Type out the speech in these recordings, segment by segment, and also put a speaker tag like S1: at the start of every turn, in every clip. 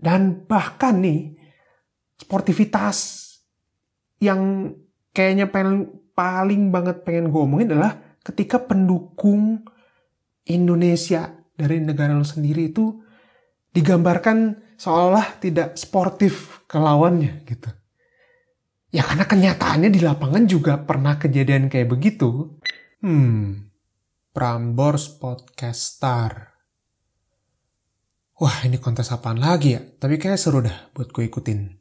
S1: Dan bahkan nih, sportivitas yang kayaknya pengen, paling banget pengen gue omongin adalah ketika pendukung Indonesia dari negara lo sendiri itu digambarkan seolah tidak sportif ke lawannya gitu. Ya karena kenyataannya di lapangan juga pernah kejadian kayak begitu. Hmm, Prambors Podcaster. Wah ini kontes apaan lagi ya? Tapi kayak seru dah buat gue ikutin.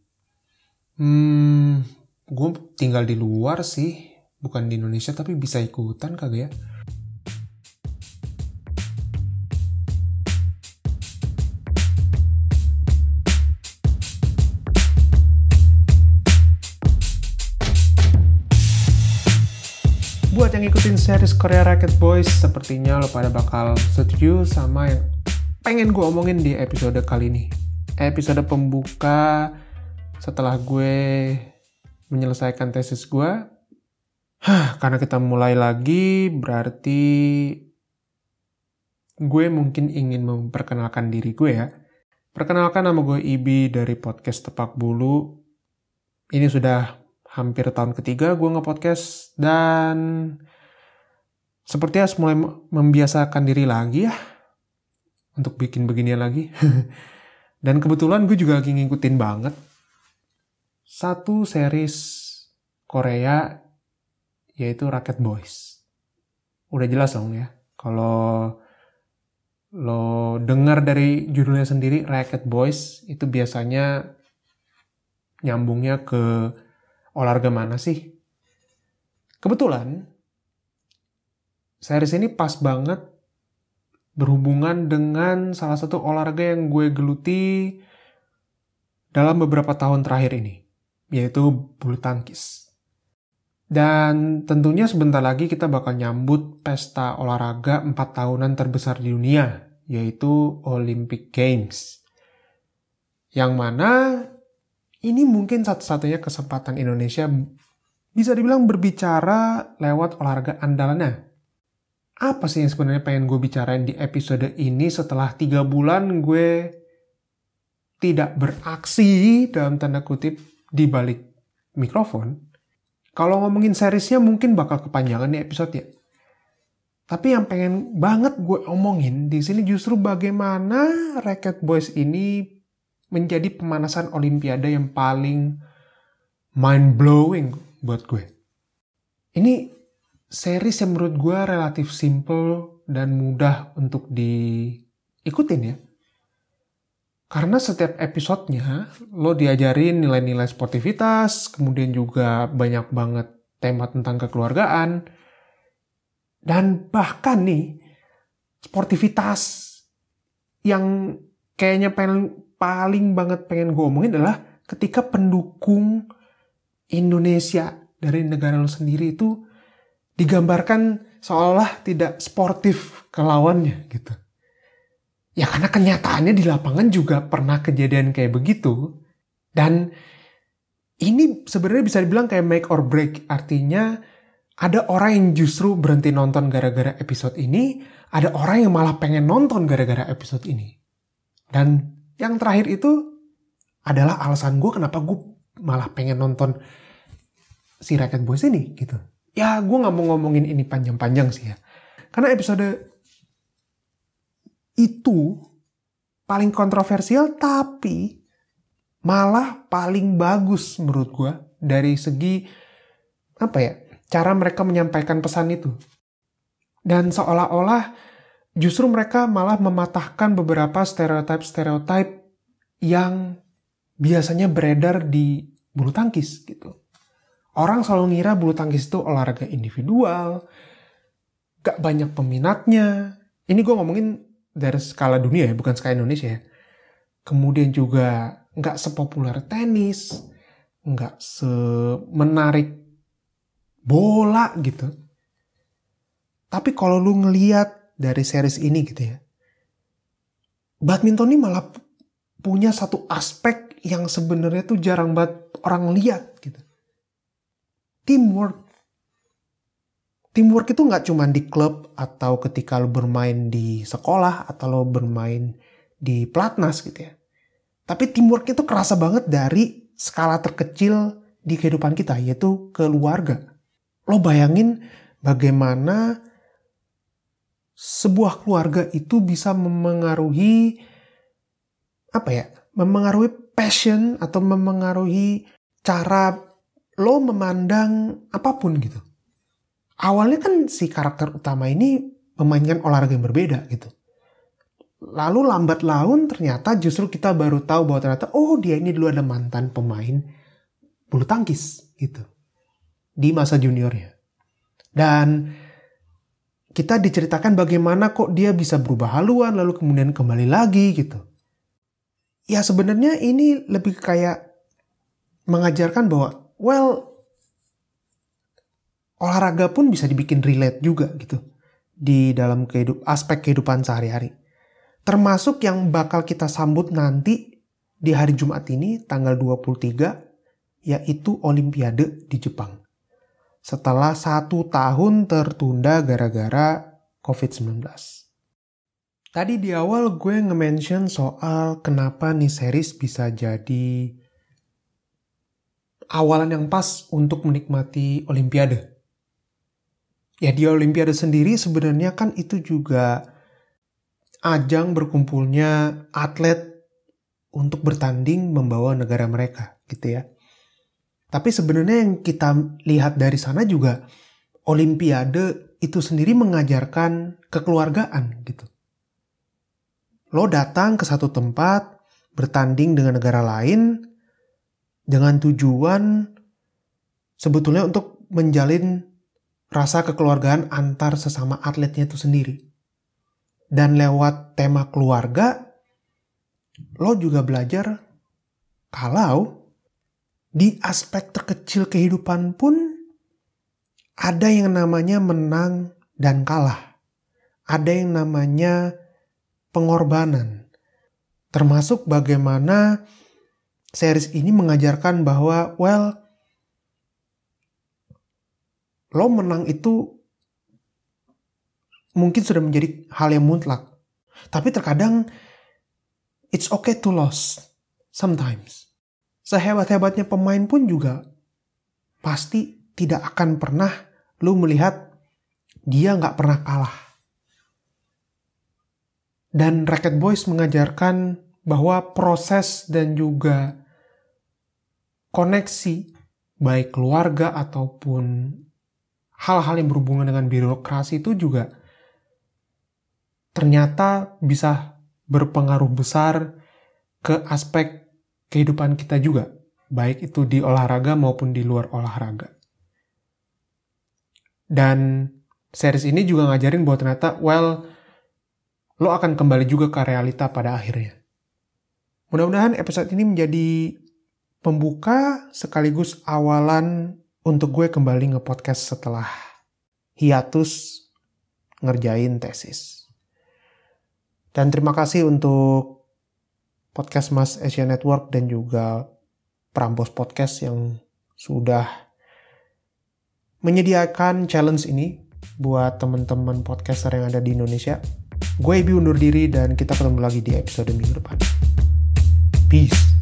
S1: Hmm, gue tinggal di luar sih. Bukan di Indonesia tapi bisa ikutan kagak ya? Buat yang ikutin series Korea Racket Boys, sepertinya lo pada bakal setuju sama yang pengen gue omongin di episode kali ini. Episode pembuka setelah gue menyelesaikan tesis gue. Hah, karena kita mulai lagi berarti gue mungkin ingin memperkenalkan diri gue ya. Perkenalkan nama gue Ibi dari podcast Tepak Bulu. Ini sudah hampir tahun ketiga gue nge-podcast dan sepertinya harus mulai membiasakan diri lagi ya untuk bikin beginian lagi. Dan kebetulan gue juga lagi ngikutin banget satu series Korea yaitu Rocket Boys. Udah jelas dong ya. Kalau lo dengar dari judulnya sendiri Rocket Boys itu biasanya nyambungnya ke olahraga mana sih? Kebetulan series ini pas banget berhubungan dengan salah satu olahraga yang gue geluti dalam beberapa tahun terakhir ini, yaitu bulu tangkis. Dan tentunya sebentar lagi kita bakal nyambut pesta olahraga 4 tahunan terbesar di dunia, yaitu Olympic Games. Yang mana ini mungkin satu-satunya kesempatan Indonesia bisa dibilang berbicara lewat olahraga andalannya, apa sih yang sebenarnya pengen gue bicarain di episode ini setelah tiga bulan gue tidak beraksi dalam tanda kutip di balik mikrofon. Kalau ngomongin seriesnya mungkin bakal kepanjangan nih episode ya. Tapi yang pengen banget gue omongin di sini justru bagaimana Racket Boys ini menjadi pemanasan Olimpiade yang paling mind blowing buat gue. Ini series yang menurut gue relatif simple dan mudah untuk diikutin ya. Karena setiap episodenya lo diajarin nilai-nilai sportivitas, kemudian juga banyak banget tema tentang kekeluargaan, dan bahkan nih sportivitas yang kayaknya pengen, paling banget pengen gue omongin adalah ketika pendukung Indonesia dari negara lo sendiri itu digambarkan seolah tidak sportif ke lawannya gitu. Ya karena kenyataannya di lapangan juga pernah kejadian kayak begitu. Dan ini sebenarnya bisa dibilang kayak make or break. Artinya ada orang yang justru berhenti nonton gara-gara episode ini, ada orang yang malah pengen nonton gara-gara episode ini. Dan yang terakhir itu adalah alasan gue kenapa gue malah pengen nonton si Racket Boys ini gitu ya gue nggak mau ngomongin ini panjang-panjang sih ya. Karena episode itu paling kontroversial tapi malah paling bagus menurut gue dari segi apa ya cara mereka menyampaikan pesan itu dan seolah-olah justru mereka malah mematahkan beberapa stereotip-stereotip yang biasanya beredar di bulu tangkis gitu Orang selalu ngira bulu tangkis itu olahraga individual, gak banyak peminatnya. Ini gue ngomongin dari skala dunia ya, bukan skala Indonesia ya. Kemudian juga gak sepopuler tenis, gak semenarik bola gitu. Tapi kalau lu ngeliat dari series ini gitu ya, badminton ini malah punya satu aspek yang sebenarnya tuh jarang banget orang lihat gitu teamwork. Teamwork itu nggak cuma di klub atau ketika lo bermain di sekolah atau lo bermain di platnas gitu ya. Tapi teamwork itu kerasa banget dari skala terkecil di kehidupan kita, yaitu keluarga. Lo bayangin bagaimana sebuah keluarga itu bisa memengaruhi apa ya? Memengaruhi passion atau memengaruhi cara lo memandang apa pun gitu. Awalnya kan si karakter utama ini memainkan olahraga yang berbeda gitu. Lalu lambat laun ternyata justru kita baru tahu bahwa ternyata oh dia ini dulu ada mantan pemain bulu tangkis gitu di masa juniornya. Dan kita diceritakan bagaimana kok dia bisa berubah haluan lalu kemudian kembali lagi gitu. Ya sebenarnya ini lebih kayak mengajarkan bahwa well olahraga pun bisa dibikin relate juga gitu di dalam kehidup aspek kehidupan sehari-hari. Termasuk yang bakal kita sambut nanti di hari Jumat ini tanggal 23 yaitu Olimpiade di Jepang. Setelah satu tahun tertunda gara-gara COVID-19. Tadi di awal gue nge-mention soal kenapa nih series bisa jadi awalan yang pas untuk menikmati Olimpiade. Ya di Olimpiade sendiri sebenarnya kan itu juga ajang berkumpulnya atlet untuk bertanding membawa negara mereka gitu ya. Tapi sebenarnya yang kita lihat dari sana juga Olimpiade itu sendiri mengajarkan kekeluargaan gitu. Lo datang ke satu tempat bertanding dengan negara lain dengan tujuan sebetulnya untuk menjalin rasa kekeluargaan antar sesama atletnya itu sendiri. Dan lewat tema keluarga, lo juga belajar kalau di aspek terkecil kehidupan pun ada yang namanya menang dan kalah. Ada yang namanya pengorbanan. Termasuk bagaimana series ini mengajarkan bahwa, well, lo menang itu mungkin sudah menjadi hal yang mutlak. Tapi terkadang it's okay to lose sometimes. Sehebat-hebatnya pemain pun juga pasti tidak akan pernah lu melihat dia nggak pernah kalah. Dan Racket Boys mengajarkan bahwa proses dan juga koneksi baik keluarga ataupun hal-hal yang berhubungan dengan birokrasi itu juga ternyata bisa berpengaruh besar ke aspek kehidupan kita juga, baik itu di olahraga maupun di luar olahraga. Dan series ini juga ngajarin bahwa ternyata, well, lo akan kembali juga ke realita pada akhirnya. Mudah-mudahan episode ini menjadi pembuka sekaligus awalan untuk gue kembali nge-podcast setelah hiatus ngerjain tesis. Dan terima kasih untuk podcast Mas Asia Network dan juga Prambos Podcast yang sudah menyediakan challenge ini buat teman-teman podcaster yang ada di Indonesia. Gue Ibi undur diri dan kita ketemu lagi di episode minggu depan. Peace.